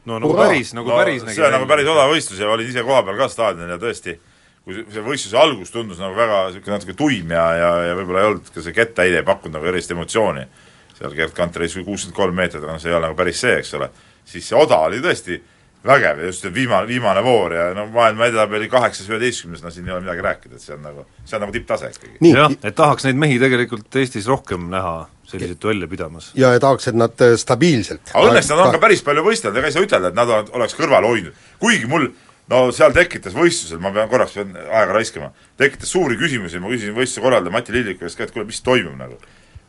no nagu hurraa. päris, nagu no päris see on nagu päris odav võistlus ja olin ise kohapeal ka staadionil ja tõesti, kui see- võistluse algus tundus nagu väga niisugune natuke tuim ja, ja, ja võib-olla ei olnud ka see kettaheide ei pakkunud nagu erilist emotsiooni, seal Gerd Kanter isegi kuuskümmend kolm meetrit, aga noh, see ei ole nagu päris see, eks ole, siis see oda oli tõesti vägev ja just viimane, viimane voor ja no maailma edetabeli kaheksas, üheteistkümnes, no siin ei ole midagi rääkida, et see on nagu, see on nagu tipptase ikkagi. nii, jah, et tahaks neid mehi tegelikult Eestis rohkem näha selliseid duelle pidamas. ja tahaks, et nad öö, stabiilselt aga õnneks nad on ka päris palju võistelnud, ega ei saa ütelda, et nad oleks kõrvale hoidnud. kuigi mul no seal tekitas võistlusel, ma pean korraks pean aega raiskama, tekitas suuri küsimusi, ma küsisin võistluse korraldaja Mati Lilliku käest ka, et kuule, mis toimub nagu.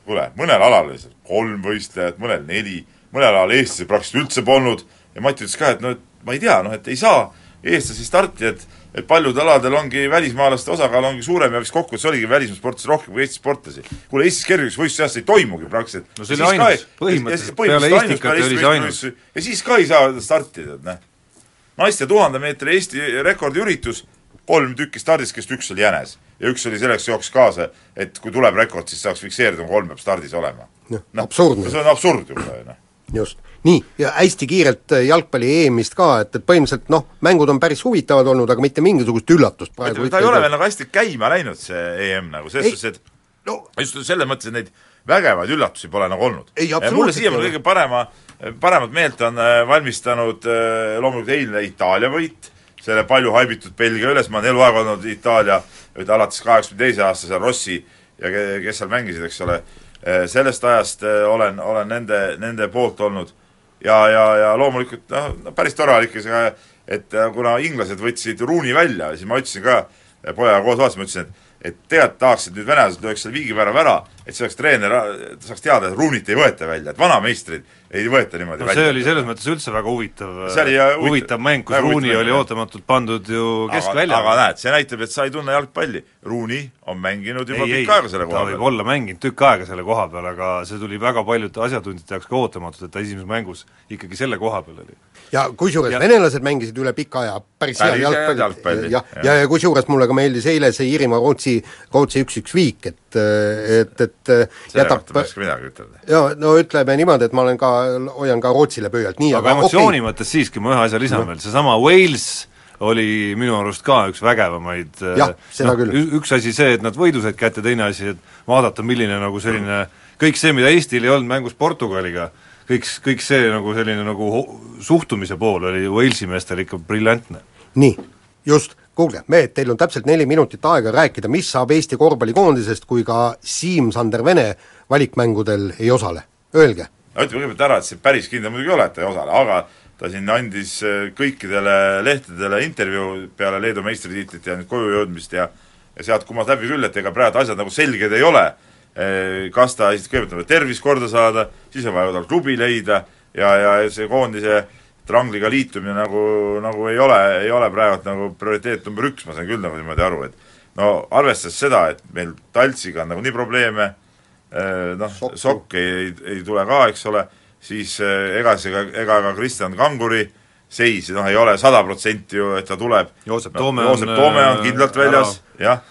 kuule, mõnel alal oli seal kolm võistlejat, mõnel neli, mõnel alal eestlasi praktiliselt üldse polnud ja Mati ütles ka, et no et ma ei tea, noh et ei saa eestlasi starti, et et paljudel aladel ongi välismaalaste osakaal ongi suurem ja vist kokkuvõttes oligi välismaa sportlasi rohkem kui Eesti sportlasi. kuule, Eestis kergejõustikuvõistluse ajast ei toimugi praktiliselt. No see oli ainus. Põhimõtteliselt peale Estikate oli see ainus. ja siis ka ei saa startida, et noh. naiste tuhande meetri Eesti rekordiüritus, kolm tükki stardis, kellest üks oli jänes. ja üks oli selleks jooksis kaasa, et kui tuleb rekord, siis saaks fikseerida, kolm peab stardis olema. Noh, absurdne. see on absurd juba ju noh. just, nii, ja hästi kiirelt äh, jalgpalli EM-ist ka, et, et põhimõtteliselt noh, mängud on päris huvitavad olnud, aga mitte mingisugust üllatust praegu ta ei ole veel nagu hästi käima läinud, see EM nagu, selles suhtes, et no just selles mõttes, et neid vägevaid üllatusi pole nagu olnud. Mulle siiamaani kõige parema, paremat meelt on äh, valmistanud äh, loomulikult eilne Itaalia võit, selle palju haibitud Belgia üles, ma olen eluaeg olnud Itaalia, alates kaheksakümne teise aasta seal Rossi ja ke- kes seal mängisid, eks ole, sellest ajast olen, olen nende, nende poolt olnud ja, ja, ja loomulikult noh, no päris tore oli ikka see, et kuna inglased võtsid Rooney välja, siis ma ütlesin ka äh, pojaga koos vaatasime, ütlesin, et et tegelikult tahaks, et nüüd venelased lööks selle viigivärava ära, et see oleks treener, saaks teada, et Rooneyt ei võeta välja, et vanameistrid ei võeta niimoodi no välja. see oli selles mõttes üldse väga huvitav jah, huvitav- huvitav mäng, kus mäng, oli ootamatult pandud ju aga, keskvälja. aga näed, see näitab, et sa ei tunne jalgpalli. Rooney on mänginud juba ei, pikka aega selle ta koha võib peal. olla mänginud tükk aega selle koha peal, aga see tuli väga paljude asjatundjate jaoks ka ootamatult, et ta esimeses mängus ikkagi selle koha peal oli. Ja kusjuures Ja- venelased mängisid üle pika aja päris head jalgpalli, jalgpalli, jah, jah. ja, ja kusjuures mulle ka meeldis eile see Iirimaa-Rootsi, Rootsi üks-üks viik, et, et, et selle jätab kohta ma ei oska midagi ütelda. ja no ütleme niimoodi, et ma olen ka, hoian ka Rootsile pöialt, nii aga emotsiooni okay. mõttes siiski ma ühe asja lisan veel, seesama Wales oli minu arust ka üks vägevamaid äh, Jah, seda küll. ü- üks asi see, et nad võidu said kätte, teine asi, et vaadata, milline nagu selline kõik see, mida Eestil ei olnud mängus Portugaliga, kõik, kõik see nagu selline nagu suhtumise pool oli Walesi meestel ikka briljantne. nii, just, kuulge, mehed, teil on täpselt neli minutit aega rääkida, mis saab Eesti korvpallikoondisest, kui ka Siim-Sander Vene valikmängudel ei osale, öelge, no ütleme kõigepealt ära, et see päris kindel muidugi ei ole, et ta ei osale, aga ta siin andis äh, kõikidele lehtedele intervjuu peale Leedu meistritiitlit ja nüüd koju jõudmist ja ja sealt kumas läbi küll, et ega praegu asjad nagu selged ei ole. Kas ta esiteks kõigepealt on vaja tervis korda saada, siis on vaja tal klubi leida ja, ja see koondise Trangliga liitumine nagu, nagu ei ole, ei ole praegu nagu prioriteet number üks, ma sain küll nagu niimoodi aru, et no arvestades seda, et meil Taltsiga on nagunii probleeme, noh, Sokk ei, ei, ei tule ka, eks ole, siis ega see ka, ega ka Kristjan Kanguri seis noh, ei ole sada protsenti ju, et ta tuleb. Joosep no, Toome Joosep on Toome on kindlalt väljas, jah,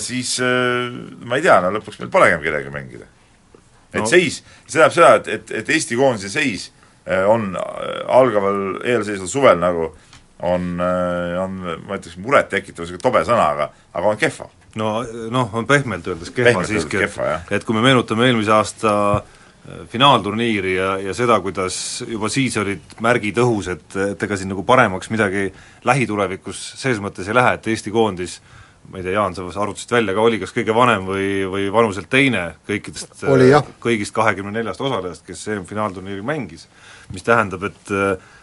siis ma ei tea, no lõpuks meil polegi enam kellegagi mängida. et No. no. seis, see tähendab seda, et, et, et Eesti koondise seis eh, on algaval eelseisval suvel nagu on, on ma ütleks murettekitav, sihuke tobe sõna, aga, aga on kehva. no noh, on pehmelt öeldes kehva Pehmelt siiski, et et kui me meenutame eelmise aasta äh, finaalturniiri ja, ja seda, kuidas juba siis olid märgid õhus, et, et ega siin nagu paremaks midagi lähitulevikus ses mõttes ei lähe, et Eesti koondis ma ei tea, Jaan, sa arvutasid välja ka, oli kas kõige vanem või, või vanuselt teine kõikidest kõigist kahekümne neljast osalejast, kes EM-finaalturniiri mängis. mis tähendab, et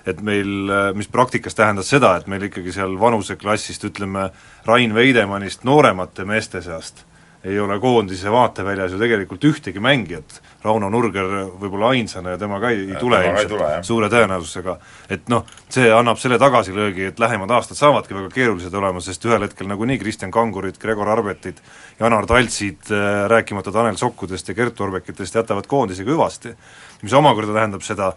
et meil, mis praktikas tähendas seda, et meil ikkagi seal vanuseklassist ütleme, Rain Veidemannist nooremate meeste seast ei ole koondise vaateväljas ju tegelikult ühtegi mängijat, Rauno Nurger võib-olla ainsana ja tema ka ei, ei tule ka ei ilmselt tule, suure tõenäosusega. et noh, see annab selle tagasilöögi, et lähemad aastad saavadki väga keerulised olema, sest ühel hetkel nagunii Kristjan Kangurid, Gregor Arbetid, Janar Taltsid, äh, rääkimata Tanel Sokkudest ja Gert Orbekitest, jätavad koondisega hüvasti. mis omakorda tähendab seda,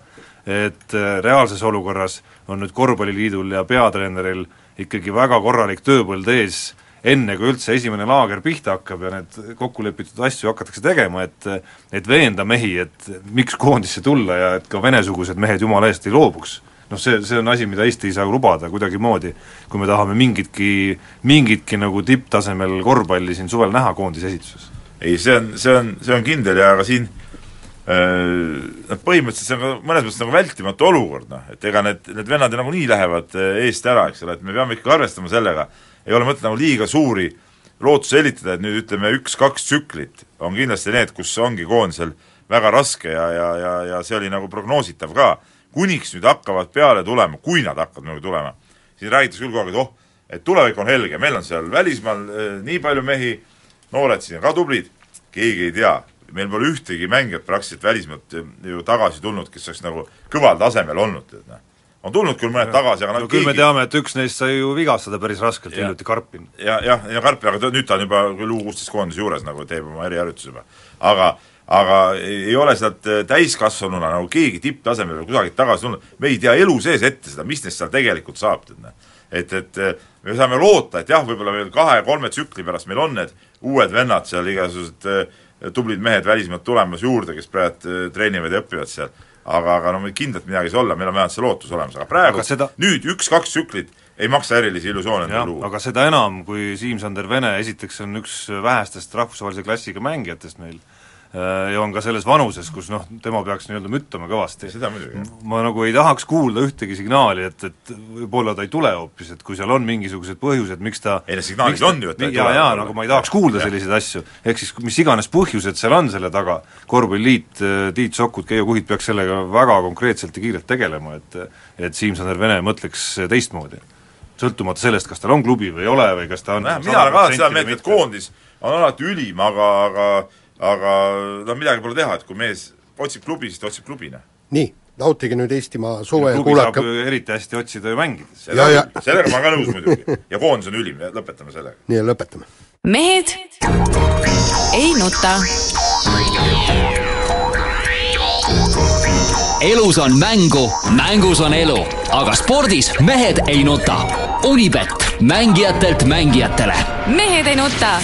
et äh, reaalses olukorras on nüüd Korvpalliliidul ja peatreeneril ikkagi väga korralik tööpõld ees, enne kui üldse esimene laager pihta hakkab ja need kokkulepitud asju hakatakse tegema, et et veenda mehi, et miks koondisse tulla ja et ka Vene-sugused mehed jumala eest ei loobuks. noh, see, see on asi, mida Eesti ei saa lubada kuidagimoodi, kui me tahame mingitki, mingitki nagu tipptasemel korvpalli siin suvel näha koondise esituses. ei, see on, see on, see on kindel ja ka siin noh, põhimõtteliselt see on ka mõnes mõttes nagu vältimatu olukord, noh, et ega need, need vennad ju nagunii lähevad eh, eest ära, eks ole, et me peame ikkagi arvestama sellega, ei ole mõtet nagu liiga suuri lootusi hellitada, et nüüd ütleme, üks-kaks tsüklit on kindlasti need, kus ongi koondisel väga raske ja, ja, ja, ja see oli nagu prognoositav ka. kuniks nüüd hakkavad peale tulema, kui nad hakkavad muidugi tulema, siis räägitakse küll kogu aeg, et oh, et tulevik on helge, meil on seal välismaal eh, nii palju mehi, noored siin ka tublid, keegi ei tea, meil pole ühtegi mängijat praktiliselt välismaalt ju tagasi tulnud, kes oleks nagu kõval tasemel olnud, et noh. On tulnud küll mõned tagasi, aga no küll me teame, et üks neist sai ju vigastada päris raskelt hiljuti, Karpin. ja, jah, ja Karpi, aga nüüd ta on juba küll U kuusteist koondise juures nagu teeb oma eriharjutuse juba. aga, aga ei, ole sealt eh, täiskasvanuna nagu keegi tipptasemele kusagilt tagasi tulnud, me ei tea elu sees ette seda, mis neist seal tegelikult saab, tead noh. et, et eh, me saame loota, et jah, võib-olla veel kahe-kolme tsükli pärast meil on need uued vennad seal, igasugused eh, tublid mehed välismaalt tulemas juurde, kes praegu treenivad ja õpivad seal. Aga, aga no kindlalt midagi ei saa olla, meil on vähemalt see lootus olemas, aga praegu Aga seda- nüüd üks-kaks tsüklit ei maksa erilisi illusioone luua. aga seda enam, kui Siim-Sander Vene esiteks on üks vähestest rahvusvahelise klassiga mängijatest meil ja on ka selles vanuses, kus noh, tema peaks nii-öelda müttama kõvasti. seda muidugi, ma nagu ei tahaks kuulda ühtegi signaali, et, et võib-olla ta ei tule hoopis, et kui seal on mingisugused põhjused, miks ta Ei, need signaalid on ju, et ta ei jaa, tule. jaa, nagu ma ei tahaks kuulda selliseid asju. ehk siis mis iganes põhjused seal on selle taga, korvpalliliit, Tiit Sokud, Keijo Kuhit peaks sellega väga konkreetselt ja kiirelt tegelema, et et Siim-Sander Vene mõtleks teistmoodi. sõltumata sellest, kas tal on klubi või ei ole või kas ta on nojah, mina olen alati seda 100% meelt, et koondis on alati ülim, aga, aga aga no midagi pole teha, et kui mees otsib klubi, siis ta otsib klubi, noh. nii, nautige nüüd Eestimaa suve ja kuulake, eriti hästi otsida ju mängides. [laughs] Sellega ma ka nõus muidugi. ja koondis on ülim lõpetame sellega. nii, lõpetame. mehed ei nuta. elus on mängu, mängus on elu, aga spordis mehed ei nuta. Unibet, mängijatelt mängijatele mehed ei nuta